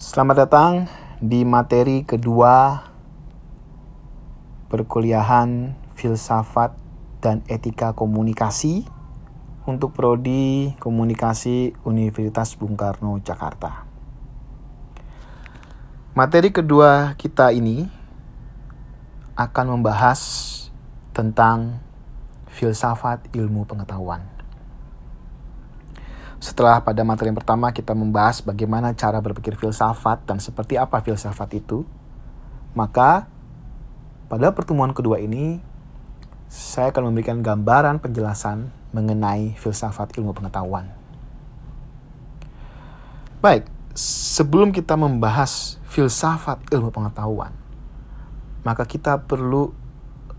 Selamat datang di materi kedua perkuliahan filsafat dan etika komunikasi untuk prodi komunikasi Universitas Bung Karno Jakarta. Materi kedua kita ini akan membahas tentang filsafat ilmu pengetahuan. Setelah pada materi yang pertama kita membahas bagaimana cara berpikir filsafat dan seperti apa filsafat itu, maka pada pertemuan kedua ini saya akan memberikan gambaran penjelasan mengenai filsafat ilmu pengetahuan. Baik, sebelum kita membahas filsafat ilmu pengetahuan, maka kita perlu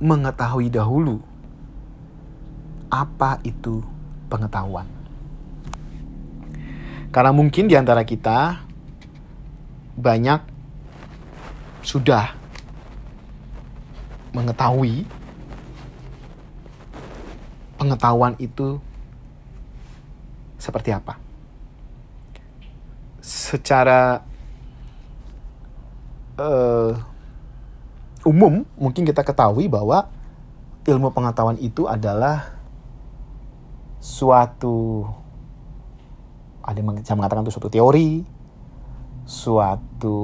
mengetahui dahulu apa itu pengetahuan. Karena mungkin di antara kita banyak sudah mengetahui pengetahuan itu seperti apa. Secara uh, umum mungkin kita ketahui bahwa ilmu pengetahuan itu adalah suatu ada yang bisa mengatakan itu suatu teori, suatu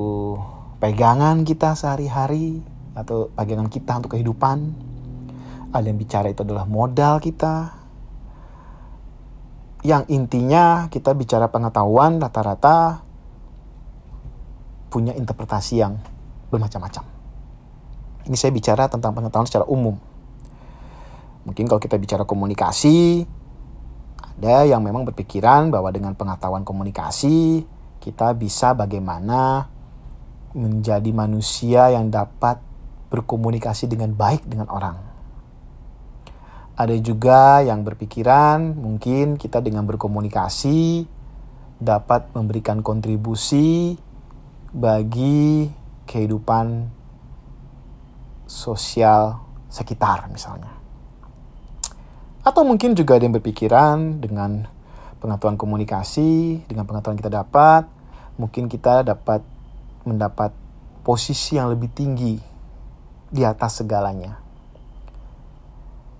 pegangan kita sehari-hari atau pegangan kita untuk kehidupan. Ada yang bicara itu adalah modal kita. Yang intinya kita bicara pengetahuan rata-rata punya interpretasi yang bermacam-macam. Ini saya bicara tentang pengetahuan secara umum. Mungkin kalau kita bicara komunikasi, ada yang memang berpikiran bahwa dengan pengetahuan komunikasi kita bisa bagaimana menjadi manusia yang dapat berkomunikasi dengan baik dengan orang. Ada juga yang berpikiran mungkin kita dengan berkomunikasi dapat memberikan kontribusi bagi kehidupan sosial sekitar misalnya. Atau mungkin juga ada yang berpikiran dengan pengetahuan komunikasi, dengan pengetahuan kita dapat, mungkin kita dapat mendapat posisi yang lebih tinggi di atas segalanya.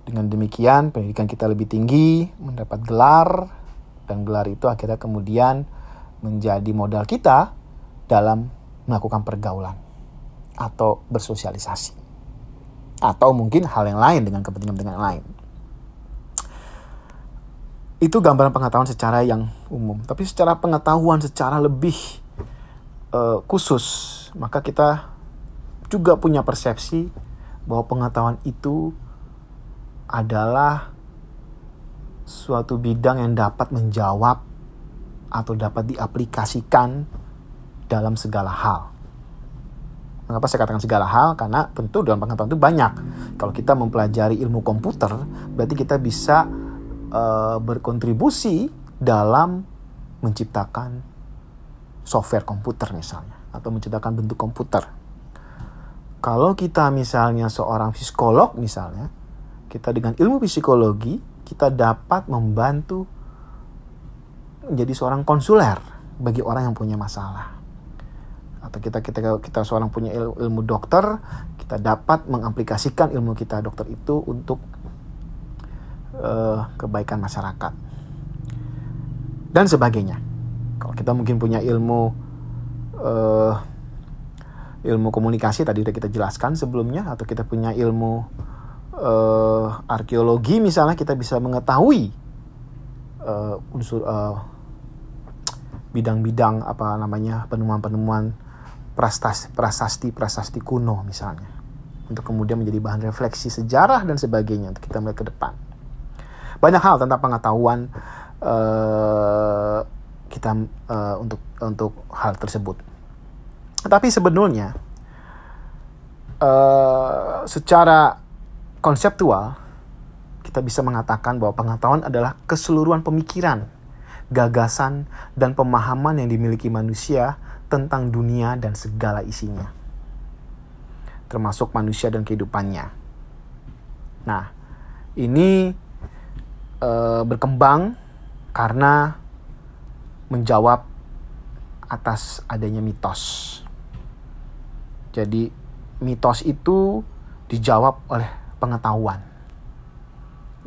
Dengan demikian, pendidikan kita lebih tinggi, mendapat gelar, dan gelar itu akhirnya kemudian menjadi modal kita dalam melakukan pergaulan atau bersosialisasi. Atau mungkin hal yang lain dengan kepentingan-kepentingan lain itu gambaran pengetahuan secara yang umum. Tapi secara pengetahuan secara lebih uh, khusus, maka kita juga punya persepsi bahwa pengetahuan itu adalah suatu bidang yang dapat menjawab atau dapat diaplikasikan dalam segala hal. Mengapa saya katakan segala hal? Karena tentu dalam pengetahuan itu banyak. Kalau kita mempelajari ilmu komputer, berarti kita bisa uh, berkontribusi dalam menciptakan software komputer misalnya atau menciptakan bentuk komputer. Kalau kita misalnya seorang psikolog misalnya, kita dengan ilmu psikologi kita dapat membantu menjadi seorang konsuler bagi orang yang punya masalah. Atau kita kita kita seorang punya ilmu, ilmu dokter, kita dapat mengaplikasikan ilmu kita dokter itu untuk uh, kebaikan masyarakat. Dan sebagainya. Kalau kita mungkin punya ilmu uh, ilmu komunikasi tadi sudah kita jelaskan sebelumnya atau kita punya ilmu uh, arkeologi misalnya kita bisa mengetahui uh, unsur uh, bidang-bidang apa namanya penemuan-penemuan prasasti prasasti prasasti kuno misalnya. Untuk kemudian menjadi bahan refleksi sejarah dan sebagainya untuk kita melihat ke depan banyak hal tentang pengetahuan uh, kita uh, untuk untuk hal tersebut. Tapi sebenarnya uh, secara konseptual kita bisa mengatakan bahwa pengetahuan adalah keseluruhan pemikiran, gagasan, dan pemahaman yang dimiliki manusia tentang dunia dan segala isinya, termasuk manusia dan kehidupannya. Nah, ini uh, berkembang karena menjawab atas adanya mitos. Jadi mitos itu dijawab oleh pengetahuan.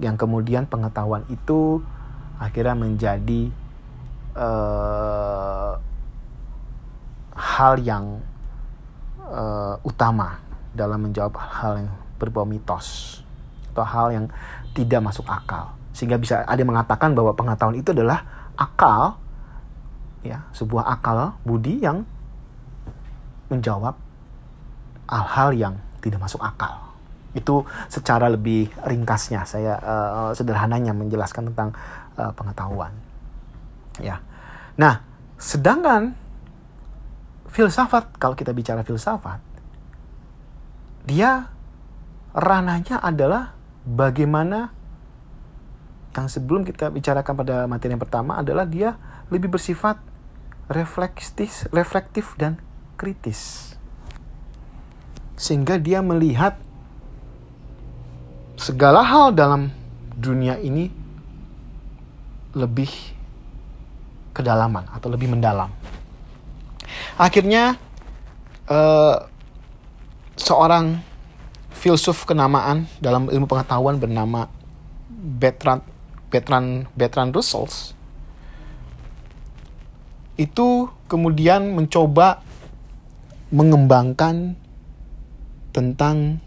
Yang kemudian pengetahuan itu akhirnya menjadi uh, hal yang uh, utama dalam menjawab hal yang berbau mitos atau hal yang tidak masuk akal sehingga bisa ada yang mengatakan bahwa pengetahuan itu adalah akal ya sebuah akal budi yang menjawab hal-hal yang tidak masuk akal. Itu secara lebih ringkasnya. Saya uh, sederhananya menjelaskan tentang uh, pengetahuan. Ya. Nah sedangkan filsafat kalau kita bicara filsafat dia ranahnya adalah bagaimana yang sebelum kita bicarakan pada materi yang pertama adalah dia lebih bersifat reflektif, reflektif dan kritis. Sehingga dia melihat segala hal dalam dunia ini lebih kedalaman atau lebih mendalam. Akhirnya uh, seorang filsuf kenamaan dalam ilmu pengetahuan bernama Bertrand Bertrand Bertrand Russell itu kemudian mencoba mengembangkan tentang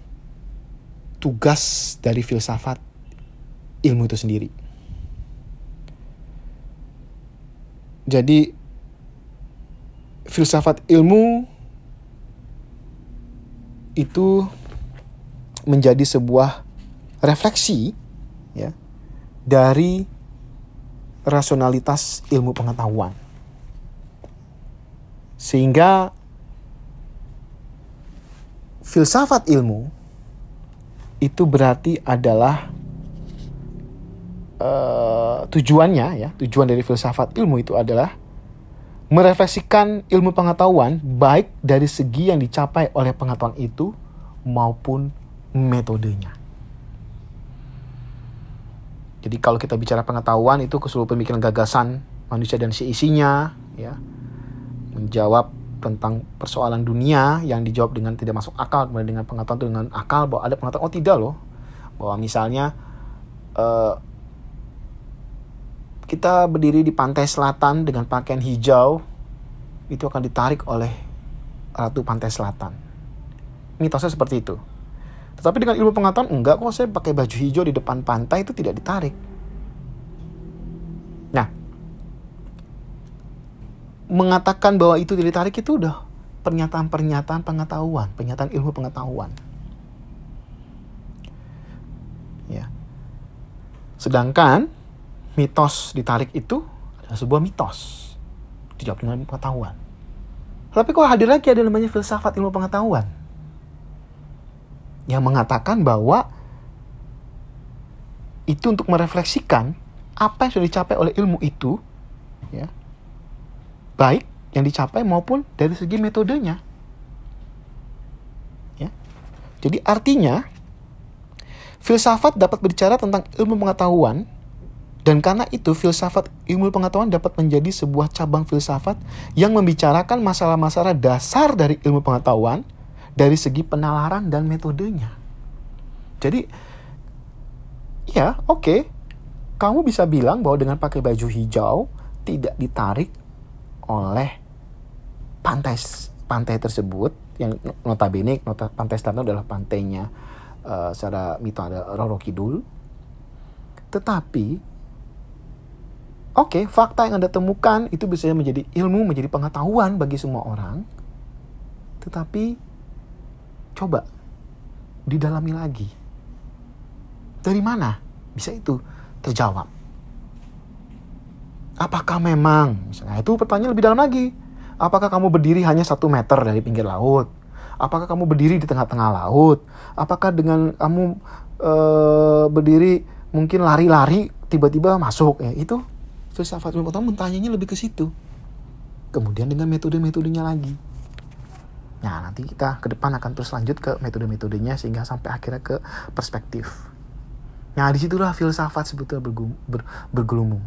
tugas dari filsafat ilmu itu sendiri. Jadi filsafat ilmu itu menjadi sebuah refleksi ya dari rasionalitas ilmu pengetahuan. Sehingga filsafat ilmu itu berarti adalah uh, tujuannya ya, tujuan dari filsafat ilmu itu adalah merefleksikan ilmu pengetahuan baik dari segi yang dicapai oleh pengetahuan itu maupun metodenya. Jadi kalau kita bicara pengetahuan itu keseluruhan pemikiran gagasan manusia dan si isinya ya. Menjawab tentang persoalan dunia yang dijawab dengan tidak masuk akal kemudian dengan pengetahuan itu dengan akal bahwa ada pengetahuan oh tidak loh. Bahwa misalnya uh, kita berdiri di pantai selatan dengan pakaian hijau itu akan ditarik oleh ratu pantai selatan. Mitosnya seperti itu tetapi dengan ilmu pengetahuan enggak kok saya pakai baju hijau di depan pantai itu tidak ditarik. Nah, mengatakan bahwa itu tidak ditarik itu udah pernyataan-pernyataan pengetahuan, pernyataan ilmu pengetahuan. Ya. Sedangkan mitos ditarik itu adalah sebuah mitos. Dijawab dengan pengetahuan. Tapi kok hadir lagi ada namanya filsafat ilmu pengetahuan yang mengatakan bahwa itu untuk merefleksikan apa yang sudah dicapai oleh ilmu itu ya baik yang dicapai maupun dari segi metodenya. Ya. Jadi artinya filsafat dapat berbicara tentang ilmu pengetahuan dan karena itu filsafat ilmu pengetahuan dapat menjadi sebuah cabang filsafat yang membicarakan masalah-masalah dasar dari ilmu pengetahuan dari segi penalaran dan metodenya. Jadi, ya oke, okay. kamu bisa bilang bahwa dengan pakai baju hijau tidak ditarik oleh pantai pantai tersebut yang notabene nota pantai selatan adalah pantainya uh, secara mito ada Roro Kidul. Tetapi Oke, okay, fakta yang Anda temukan itu bisa menjadi ilmu, menjadi pengetahuan bagi semua orang. Tetapi Coba didalami lagi. Dari mana bisa itu terjawab? Apakah memang, misalnya itu pertanyaan lebih dalam lagi. Apakah kamu berdiri hanya satu meter dari pinggir laut? Apakah kamu berdiri di tengah-tengah laut? Apakah dengan kamu uh, berdiri mungkin lari-lari tiba-tiba masuk? Ya itu filsafat pengetahuan bertanya lebih ke situ. Kemudian dengan metode-metodenya lagi. Nah, nanti kita ke depan akan terus lanjut ke metode-metodenya sehingga sampai akhirnya ke perspektif. Nah, di situlah filsafat sebetulnya ber, bergelumung.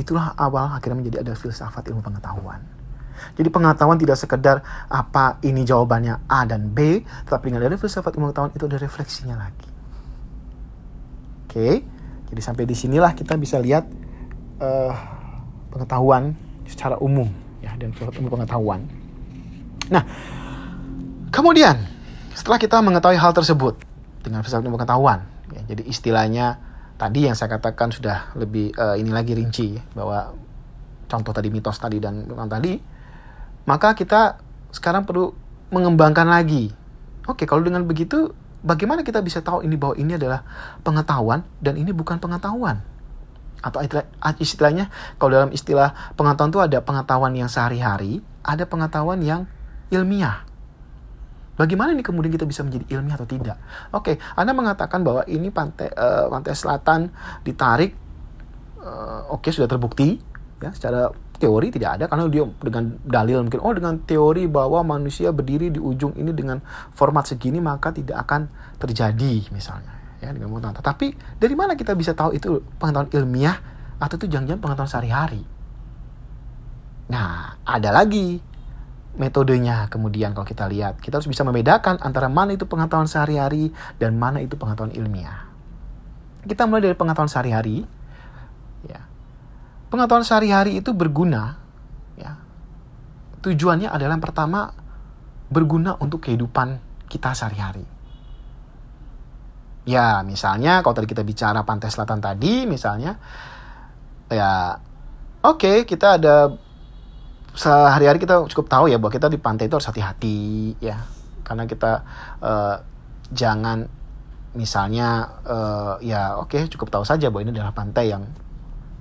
itulah awal akhirnya menjadi ada filsafat ilmu pengetahuan. Jadi pengetahuan tidak sekedar apa ini jawabannya A dan B, tetapi dengan ada filsafat ilmu pengetahuan itu ada refleksinya lagi. Oke, jadi sampai di sinilah kita bisa lihat uh, pengetahuan secara umum ya dan filsafat ilmu pengetahuan. Nah, kemudian setelah kita mengetahui hal tersebut dengan filsafat pengetahuan, ya, jadi istilahnya tadi yang saya katakan sudah lebih uh, ini lagi rinci bahwa contoh tadi mitos tadi dan tadi maka kita sekarang perlu mengembangkan lagi. Oke, kalau dengan begitu, bagaimana kita bisa tahu ini bahwa ini adalah pengetahuan dan ini bukan pengetahuan? Atau istilahnya, kalau dalam istilah pengetahuan itu ada pengetahuan yang sehari-hari, ada pengetahuan yang ilmiah. Bagaimana ini kemudian kita bisa menjadi ilmiah atau tidak? Oke, Anda mengatakan bahwa ini pantai uh, pantai selatan ditarik, uh, oke sudah terbukti ya secara teori tidak ada karena dia dengan dalil mungkin oh dengan teori bahwa manusia berdiri di ujung ini dengan format segini maka tidak akan terjadi misalnya ya dengan. Tapi dari mana kita bisa tahu itu pengetahuan ilmiah atau itu jangan-jangan pengetahuan sehari-hari? Nah, ada lagi metodenya kemudian kalau kita lihat kita harus bisa membedakan antara mana itu pengetahuan sehari-hari dan mana itu pengetahuan ilmiah. Kita mulai dari pengetahuan sehari-hari Pengetahuan sehari-hari itu berguna, ya. Tujuannya adalah yang pertama berguna untuk kehidupan kita sehari-hari. Ya, misalnya kalau tadi kita bicara pantai selatan tadi, misalnya, ya, oke, okay, kita ada sehari-hari kita cukup tahu ya bahwa kita di pantai itu harus hati-hati, ya, karena kita uh, jangan misalnya uh, ya oke okay, cukup tahu saja bahwa ini adalah pantai yang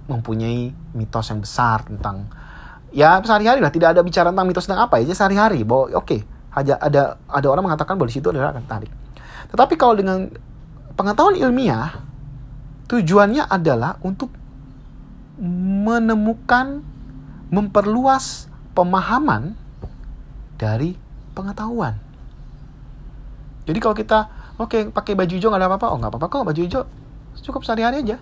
mempunyai mitos yang besar tentang ya sehari-hari lah. Tidak ada bicara tentang mitos tentang apa ya sehari-hari bahwa oke okay, aja ada ada orang mengatakan bahwa di situ adalah akan tarik. Tetapi kalau dengan pengetahuan ilmiah tujuannya adalah untuk menemukan memperluas pemahaman dari pengetahuan. Jadi kalau kita oke okay, pakai baju hijau nggak ada apa-apa. Oh nggak apa-apa kok baju hijau cukup sehari-hari aja.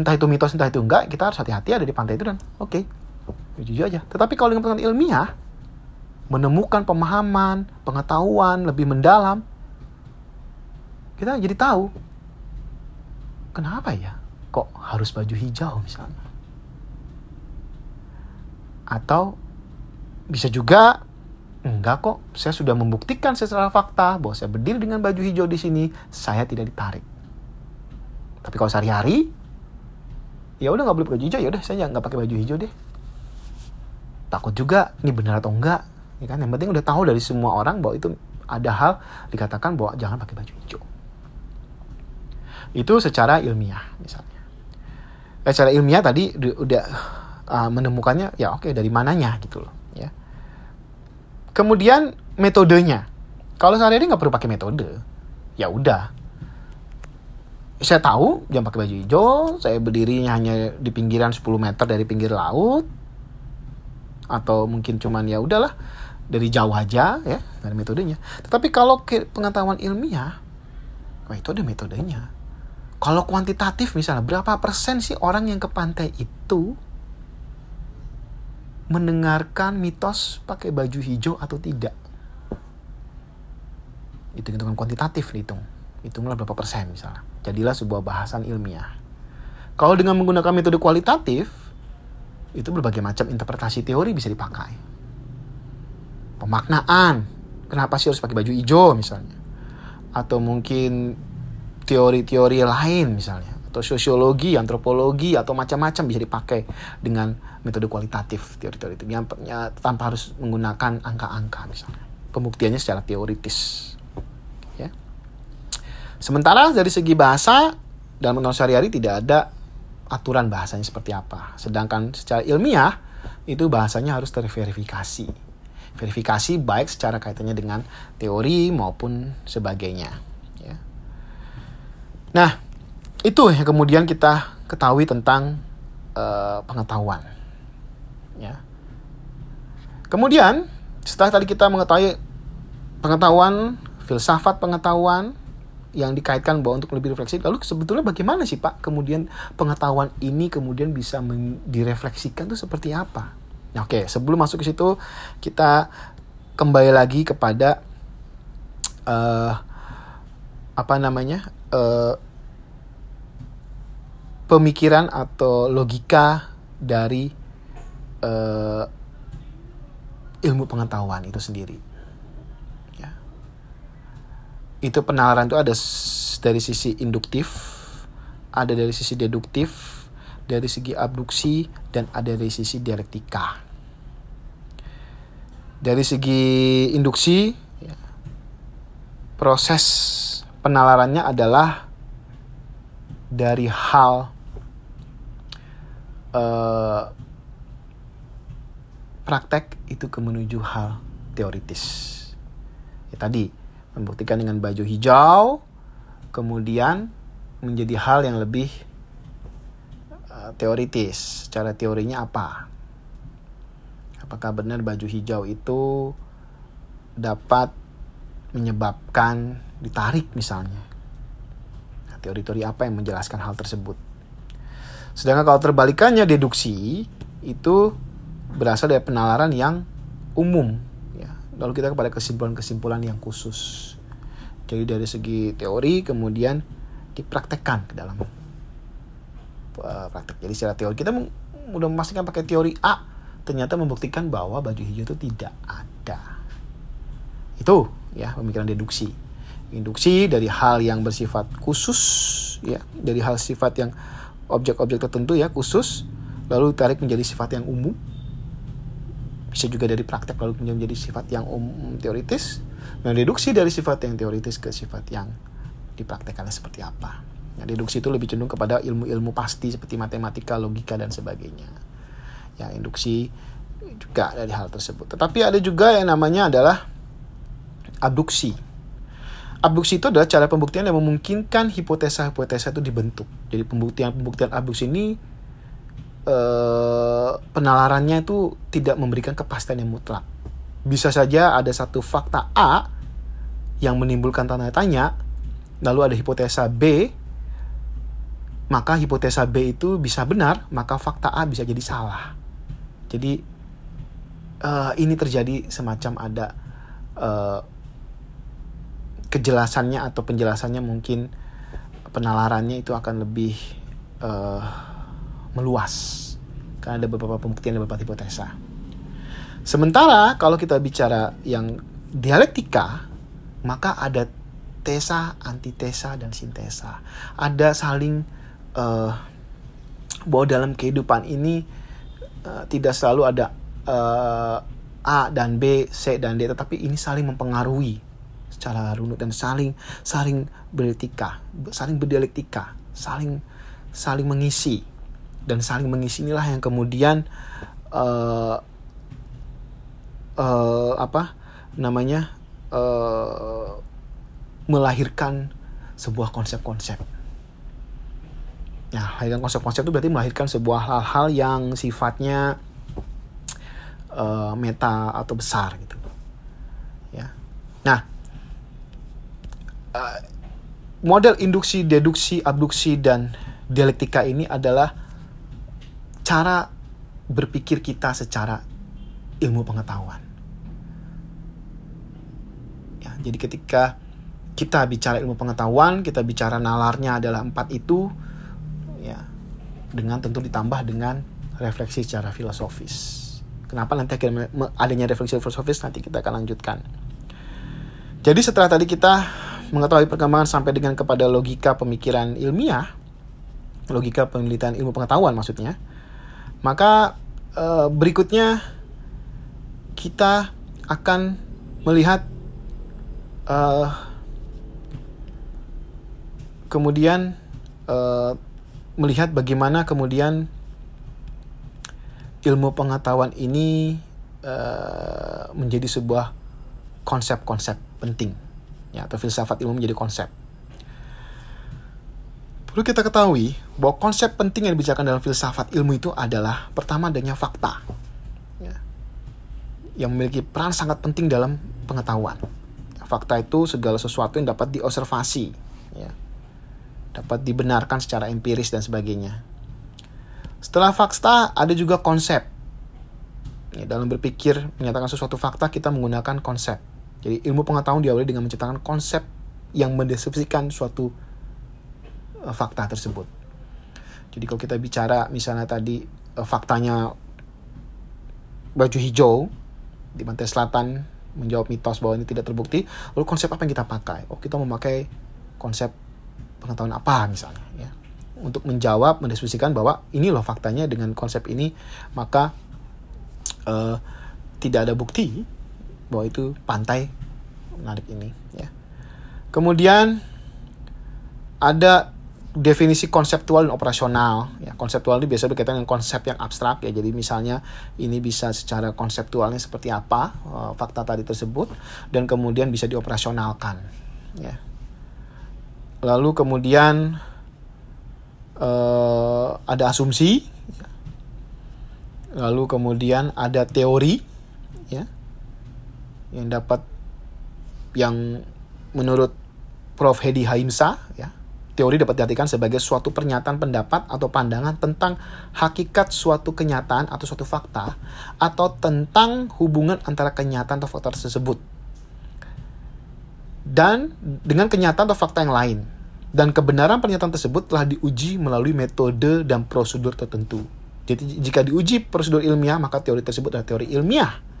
Entah itu mitos entah itu enggak kita harus hati-hati ada di pantai itu dan oke okay, jujur aja. Tetapi kalau dengan pengetahuan ilmiah menemukan pemahaman pengetahuan lebih mendalam kita jadi tahu kenapa ya kok harus baju hijau misalnya atau bisa juga enggak kok. Saya sudah membuktikan secara fakta bahwa saya berdiri dengan baju hijau di sini saya tidak ditarik. Tapi kalau sehari-hari ya udah nggak boleh baju hijau ya udah saya nggak pakai baju hijau deh. Takut juga ini benar atau enggak ya kan? Yang penting udah tahu dari semua orang bahwa itu ada hal dikatakan bahwa jangan pakai baju hijau. Itu secara ilmiah misalnya. Eh, secara ilmiah tadi udah uh, menemukannya ya oke okay, dari mananya gitu loh ya. Kemudian metodenya. Kalau sehari-hari nggak perlu pakai metode ya udah. Saya tahu jangan pakai baju hijau saya berdiri hanya di pinggiran 10 meter dari pinggir laut atau mungkin cuman ya udahlah dari jauh aja ya dari metodenya. Tetapi kalau pengetahuan ilmiah wah itu ada metodenya. Kalau kuantitatif misalnya berapa persen sih orang yang ke pantai itu mendengarkan mitos pakai baju hijau atau tidak itu hitungan kuantitatif dihitung hitunglah berapa persen misalnya. Jadilah sebuah bahasan ilmiah. Kalau dengan menggunakan metode kualitatif, itu berbagai macam interpretasi teori bisa dipakai. Pemaknaan, kenapa sih harus pakai baju hijau misalnya. Atau mungkin teori-teori lain misalnya. Atau sosiologi, antropologi, atau macam-macam bisa dipakai dengan metode kualitatif teori-teori itu. Yang tanpa harus menggunakan angka-angka misalnya. Pembuktiannya secara teoritis. Sementara dari segi bahasa dalam undang sehari-hari tidak ada aturan bahasanya seperti apa. Sedangkan secara ilmiah itu bahasanya harus terverifikasi. Verifikasi baik secara kaitannya dengan teori maupun sebagainya. Ya. Nah, itu yang kemudian kita ketahui tentang uh, pengetahuan. Ya. Kemudian setelah tadi kita mengetahui pengetahuan, filsafat pengetahuan, yang dikaitkan bahwa untuk lebih refleksi lalu sebetulnya bagaimana sih Pak kemudian pengetahuan ini kemudian bisa direfleksikan itu seperti apa nah, oke sebelum masuk ke situ kita kembali lagi kepada uh, apa namanya uh, pemikiran atau logika dari uh, ilmu pengetahuan itu sendiri itu penalaran itu ada dari sisi induktif, ada dari sisi deduktif, dari segi abduksi, dan ada dari sisi dialektika. Dari segi induksi, ya, proses penalarannya adalah dari hal uh, praktek itu ke menuju hal teoritis. Ya, tadi membuktikan dengan baju hijau, kemudian menjadi hal yang lebih uh, teoritis. Cara teorinya apa? Apakah benar baju hijau itu dapat menyebabkan ditarik misalnya? Nah, teori-teori apa yang menjelaskan hal tersebut? Sedangkan kalau terbalikannya deduksi itu berasal dari penalaran yang umum lalu kita kepada kesimpulan-kesimpulan yang khusus. Jadi dari segi teori kemudian dipraktekkan ke dalam uh, praktek. Jadi secara teori kita mudah memastikan pakai teori A ternyata membuktikan bahwa baju hijau itu tidak ada. Itu ya pemikiran deduksi. Induksi dari hal yang bersifat khusus ya, dari hal sifat yang objek-objek tertentu ya khusus lalu tarik menjadi sifat yang umum. Bisa juga dari praktek lalu menjadi sifat yang umum teoritis dan deduksi dari sifat yang teoritis ke sifat yang dipraktekkannya seperti apa. Nah, deduksi itu lebih cenderung kepada ilmu-ilmu pasti seperti matematika logika dan sebagainya. Ya induksi juga dari hal tersebut. Tetapi ada juga yang namanya adalah abduksi abduksi itu adalah cara pembuktian yang memungkinkan hipotesa-hipotesa itu dibentuk jadi pembuktian-pembuktian abduksi ini Eh, penalarannya itu tidak memberikan kepastian yang mutlak. Bisa saja ada satu fakta A yang menimbulkan tanda tanya, lalu ada hipotesa B, maka hipotesa B itu bisa benar, maka fakta A bisa jadi salah. Jadi uh, ini terjadi semacam ada uh, kejelasannya atau penjelasannya mungkin penalarannya itu akan lebih uh, meluas karena ada beberapa pembuktian beberapa hipotesa. Sementara kalau kita bicara yang dialektika, maka ada tesa, antitesa, dan sintesa. Ada saling uh, bahwa dalam kehidupan ini uh, tidak selalu ada uh, A dan B, C dan D, tetapi ini saling mempengaruhi secara runut dan saling saling berdialektika, saling berdialektika, saling saling mengisi dan saling mengisi inilah yang kemudian uh, uh, apa namanya uh, melahirkan sebuah konsep-konsep. Nah, melahirkan konsep-konsep itu berarti melahirkan sebuah hal-hal yang sifatnya uh, meta atau besar gitu. Ya. Nah, uh, model induksi, deduksi, abduksi dan dialektika ini adalah cara berpikir kita secara ilmu pengetahuan. Ya, jadi ketika kita bicara ilmu pengetahuan, kita bicara nalarnya adalah empat itu, ya, dengan tentu ditambah dengan refleksi secara filosofis. Kenapa nanti adanya refleksi filosofis nanti kita akan lanjutkan. Jadi setelah tadi kita mengetahui perkembangan sampai dengan kepada logika pemikiran ilmiah, logika penelitian ilmu pengetahuan maksudnya, maka uh, berikutnya kita akan melihat uh, kemudian uh, melihat bagaimana kemudian ilmu pengetahuan ini uh, menjadi sebuah konsep-konsep penting ya atau filsafat ilmu menjadi konsep Perlu kita ketahui bahwa konsep penting yang dibicarakan dalam filsafat ilmu itu adalah pertama adanya fakta. Ya, yang memiliki peran sangat penting dalam pengetahuan. Fakta itu segala sesuatu yang dapat diobservasi. ya. Dapat dibenarkan secara empiris dan sebagainya. Setelah fakta ada juga konsep. Ya, dalam berpikir menyatakan sesuatu fakta kita menggunakan konsep. Jadi ilmu pengetahuan diawali dengan menciptakan konsep yang mendeskripsikan suatu uh, fakta tersebut. Jadi kalau kita bicara misalnya tadi uh, faktanya baju hijau di pantai selatan menjawab mitos bahwa ini tidak terbukti, lalu konsep apa yang kita pakai? Oh, kita memakai konsep pengetahuan apa misalnya ya untuk menjawab mendiskusikan bahwa ini loh faktanya dengan konsep ini maka uh, tidak ada bukti bahwa itu pantai menarik ini ya. Kemudian ada definisi konseptual dan operasional ya. Konseptual ini biasa berkaitan dengan konsep yang abstrak ya. Jadi misalnya ini bisa secara konseptualnya seperti apa uh, fakta tadi tersebut dan kemudian bisa dioperasionalkan ya. Lalu kemudian uh, ada asumsi, lalu kemudian ada teori, ya, yang dapat yang menurut Prof Hedi Haimsa, ya, teori dapat diartikan sebagai suatu pernyataan pendapat atau pandangan tentang hakikat suatu kenyataan atau suatu fakta atau tentang hubungan antara kenyataan atau fakta tersebut dan dengan kenyataan atau fakta yang lain dan kebenaran pernyataan tersebut telah diuji melalui metode dan prosedur tertentu. Jadi jika diuji prosedur ilmiah, maka teori tersebut adalah teori ilmiah.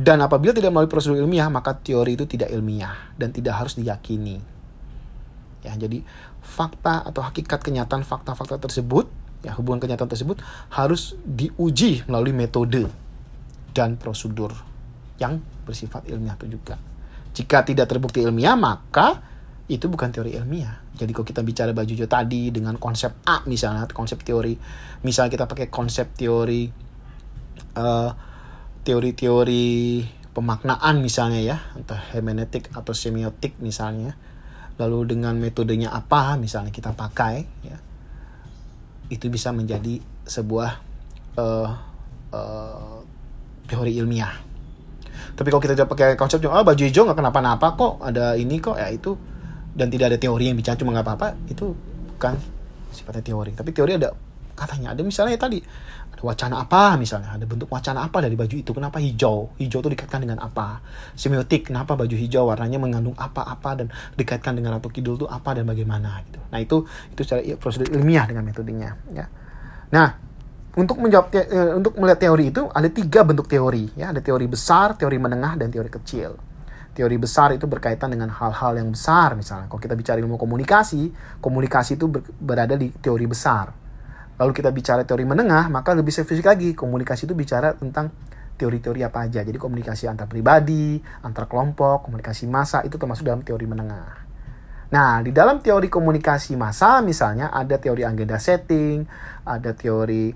Dan apabila tidak melalui prosedur ilmiah, maka teori itu tidak ilmiah dan tidak harus diyakini. Ya, jadi fakta atau hakikat kenyataan fakta-fakta tersebut, ya hubungan kenyataan tersebut harus diuji melalui metode dan prosedur yang bersifat ilmiah itu juga. Jika tidak terbukti ilmiah, maka itu bukan teori ilmiah. Jadi kalau kita bicara baju hijau tadi dengan konsep A misalnya, konsep teori, misalnya kita pakai konsep teori uh, teori-teori pemaknaan misalnya ya, entah hermeneutik atau semiotik misalnya. Lalu dengan metodenya apa misalnya kita pakai ya. Itu bisa menjadi sebuah uh, uh, teori ilmiah. Tapi kalau kita pakai konsep oh baju hijau nggak kenapa-napa kok, ada ini kok ya itu dan tidak ada teori yang bicara cuma nggak apa-apa itu bukan sifatnya teori tapi teori ada katanya ada misalnya tadi ada wacana apa misalnya? Ada bentuk wacana apa dari baju itu? Kenapa hijau? Hijau itu dikaitkan dengan apa? Semiotik kenapa baju hijau? Warnanya mengandung apa-apa dan dikaitkan dengan ratu kidul itu apa dan bagaimana gitu. Nah itu itu secara prosedur ilmiah dengan metodenya ya. Nah untuk menjawab te, eh, untuk melihat teori itu ada tiga bentuk teori ya. Ada teori besar teori menengah dan teori kecil. Teori besar itu berkaitan dengan hal-hal yang besar misalnya. Kalau kita bicara ilmu komunikasi, komunikasi itu ber, berada di teori besar. Lalu kita bicara teori menengah, maka lebih spesifik lagi. Komunikasi itu bicara tentang teori-teori apa aja. Jadi komunikasi antar pribadi, antar kelompok, komunikasi massa itu termasuk dalam teori menengah. Nah, di dalam teori komunikasi massa misalnya ada teori agenda setting, ada teori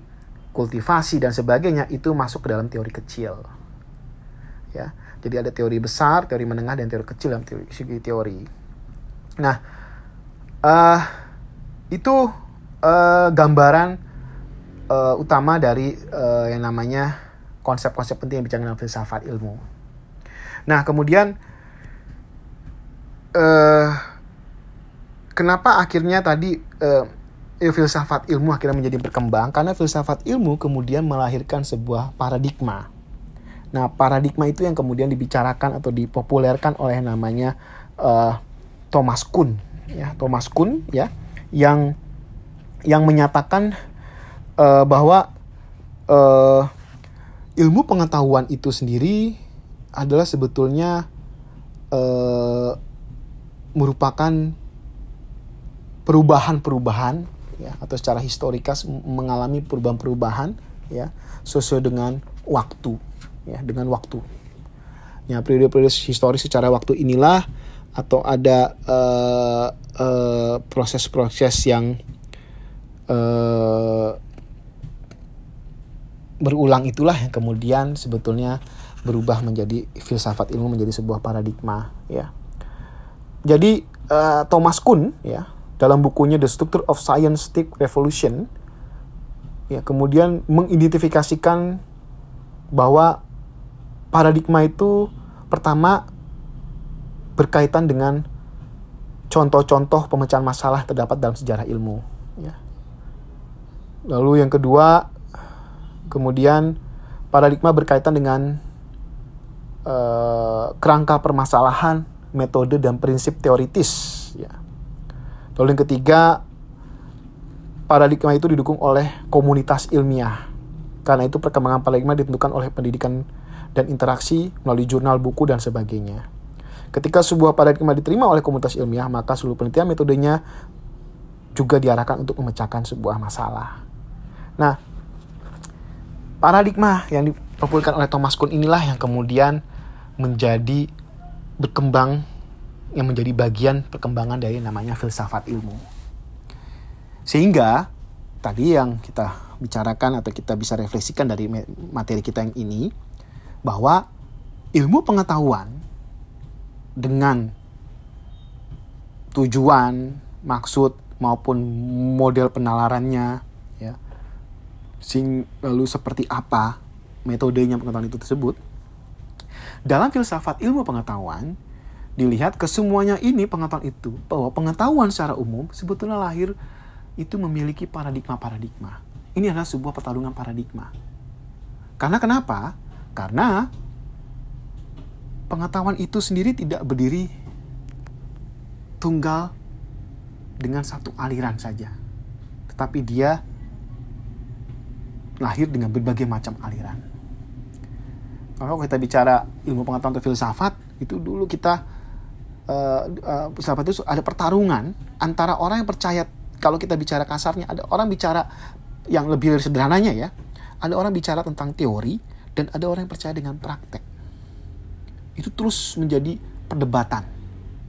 kultivasi dan sebagainya itu masuk ke dalam teori kecil. Ya. Jadi ada teori besar, teori menengah, dan teori kecil dalam teori, teori. Nah, uh, itu uh, gambaran uh, utama dari uh, yang namanya konsep-konsep penting yang bicara dalam filsafat ilmu. Nah, kemudian uh, kenapa akhirnya tadi uh, filsafat ilmu akhirnya menjadi berkembang? Karena filsafat ilmu kemudian melahirkan sebuah paradigma Nah, paradigma itu yang kemudian dibicarakan atau dipopulerkan oleh namanya uh, Thomas Kuhn, ya Thomas Kuhn, ya yang yang menyatakan uh, bahwa uh, ilmu pengetahuan itu sendiri adalah sebetulnya uh, merupakan perubahan-perubahan ya atau secara historikas mengalami perubahan-perubahan ya sesuai dengan waktu ya dengan waktu. Ya periode-periode historis secara waktu inilah atau ada uh, uh, proses-proses yang uh, berulang itulah yang kemudian sebetulnya berubah menjadi filsafat ilmu menjadi sebuah paradigma ya. Jadi uh, Thomas Kuhn ya dalam bukunya The Structure of Scientific Revolution ya kemudian mengidentifikasikan bahwa paradigma itu pertama berkaitan dengan contoh-contoh pemecahan masalah terdapat dalam sejarah ilmu. Lalu yang kedua, kemudian paradigma berkaitan dengan uh, kerangka permasalahan, metode dan prinsip teoritis. Ya. Lalu yang ketiga, paradigma itu didukung oleh komunitas ilmiah. Karena itu perkembangan paradigma ditentukan oleh pendidikan dan interaksi melalui jurnal, buku, dan sebagainya. Ketika sebuah paradigma diterima oleh komunitas ilmiah, maka seluruh penelitian metodenya juga diarahkan untuk memecahkan sebuah masalah. Nah, paradigma yang dipopulerkan oleh Thomas Kuhn inilah yang kemudian menjadi berkembang yang menjadi bagian perkembangan dari namanya filsafat ilmu. Sehingga tadi yang kita bicarakan atau kita bisa refleksikan dari materi kita yang ini bahwa ilmu pengetahuan dengan tujuan, maksud maupun model penalarannya ya. Sing lalu seperti apa metodenya pengetahuan itu tersebut. Dalam filsafat ilmu pengetahuan dilihat kesemuanya ini pengetahuan itu bahwa pengetahuan secara umum sebetulnya lahir itu memiliki paradigma-paradigma. Ini adalah sebuah pertarungan paradigma. Karena kenapa? Karena pengetahuan itu sendiri tidak berdiri tunggal dengan satu aliran saja. Tetapi dia lahir dengan berbagai macam aliran. Kalau kita bicara ilmu pengetahuan atau filsafat, itu dulu kita uh, uh, filsafat itu ada pertarungan antara orang yang percaya kalau kita bicara kasarnya ada orang bicara yang lebih sederhananya ya ada orang bicara tentang teori dan ada orang yang percaya dengan praktek. Itu terus menjadi perdebatan.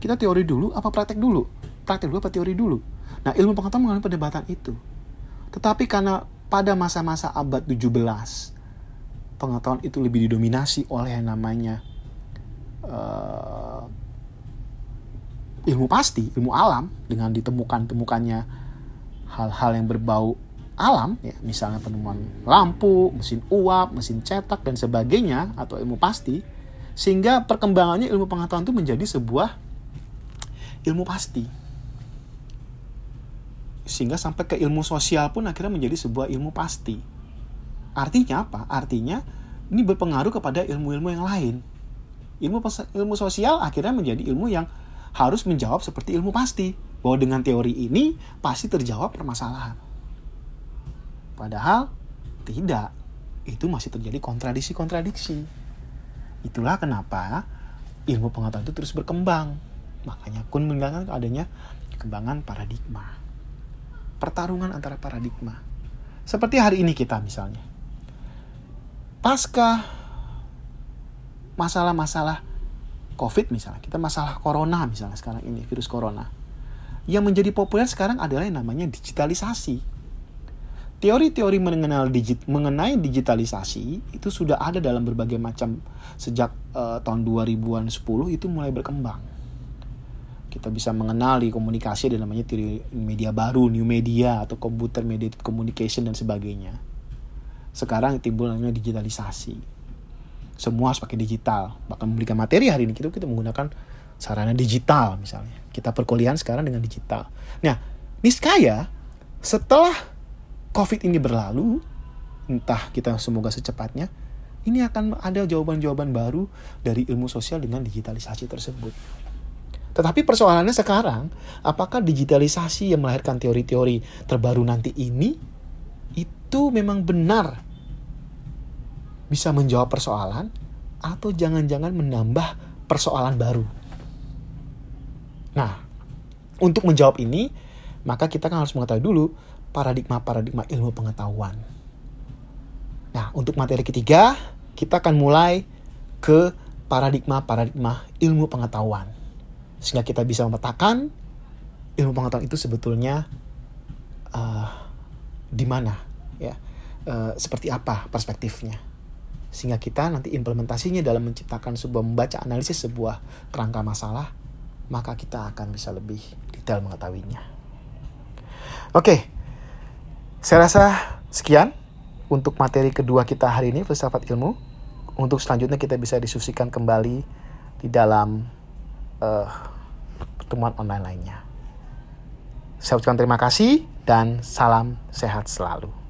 Kita teori dulu apa praktek dulu? Praktek dulu apa teori dulu? Nah ilmu pengetahuan mengalami perdebatan itu. Tetapi karena pada masa-masa abad 17 pengetahuan itu lebih didominasi oleh yang namanya uh, ilmu pasti, ilmu alam dengan ditemukan temukannya hal-hal yang berbau alam, ya, misalnya penemuan lampu, mesin uap, mesin cetak dan sebagainya atau ilmu pasti, sehingga perkembangannya ilmu pengetahuan itu menjadi sebuah ilmu pasti. Sehingga sampai ke ilmu sosial pun akhirnya menjadi sebuah ilmu pasti. Artinya apa? Artinya ini berpengaruh kepada ilmu-ilmu yang lain. Ilmu ilmu sosial akhirnya menjadi ilmu yang harus menjawab seperti ilmu pasti. Bahwa dengan teori ini pasti terjawab permasalahan. Padahal tidak. Itu masih terjadi kontradiksi-kontradiksi. Itulah kenapa ilmu pengetahuan itu terus berkembang. Makanya Kun mengingatkan adanya kembangan paradigma. Pertarungan antara paradigma. Seperti hari ini kita misalnya. Pasca masalah-masalah COVID misalnya, kita masalah corona misalnya sekarang ini, virus corona. Yang menjadi populer sekarang adalah yang namanya digitalisasi. Teori-teori mengenal digit, mengenai digitalisasi itu sudah ada dalam berbagai macam sejak uh, tahun 2000-an 10 itu mulai berkembang. Kita bisa mengenali komunikasi ada namanya teori media baru, new media atau computer mediated communication dan sebagainya. Sekarang timbul namanya digitalisasi. Semua harus pakai digital. Bahkan memberikan materi hari ini kita kita menggunakan sarana digital misalnya. Kita perkuliahan sekarang dengan digital. Nah niskaya setelah covid ini berlalu entah kita semoga secepatnya ini akan ada jawaban-jawaban baru dari ilmu sosial dengan digitalisasi tersebut tetapi persoalannya sekarang apakah digitalisasi yang melahirkan teori-teori terbaru nanti ini itu memang benar bisa menjawab persoalan atau jangan-jangan menambah persoalan baru. Nah, untuk menjawab ini, maka kita kan harus mengetahui dulu paradigma-paradigma ilmu pengetahuan. Nah, untuk materi ketiga, kita akan mulai ke paradigma-paradigma ilmu pengetahuan. Sehingga kita bisa memetakan ilmu pengetahuan itu sebetulnya uh, di mana, ya, uh, seperti apa perspektifnya. Sehingga kita nanti implementasinya dalam menciptakan sebuah membaca analisis sebuah kerangka masalah maka kita akan bisa lebih detail mengetahuinya. Oke saya rasa sekian untuk materi kedua kita hari ini filsafat ilmu. Untuk selanjutnya kita bisa diskusikan kembali di dalam uh, pertemuan online lainnya. Saya ucapkan terima kasih dan salam sehat selalu.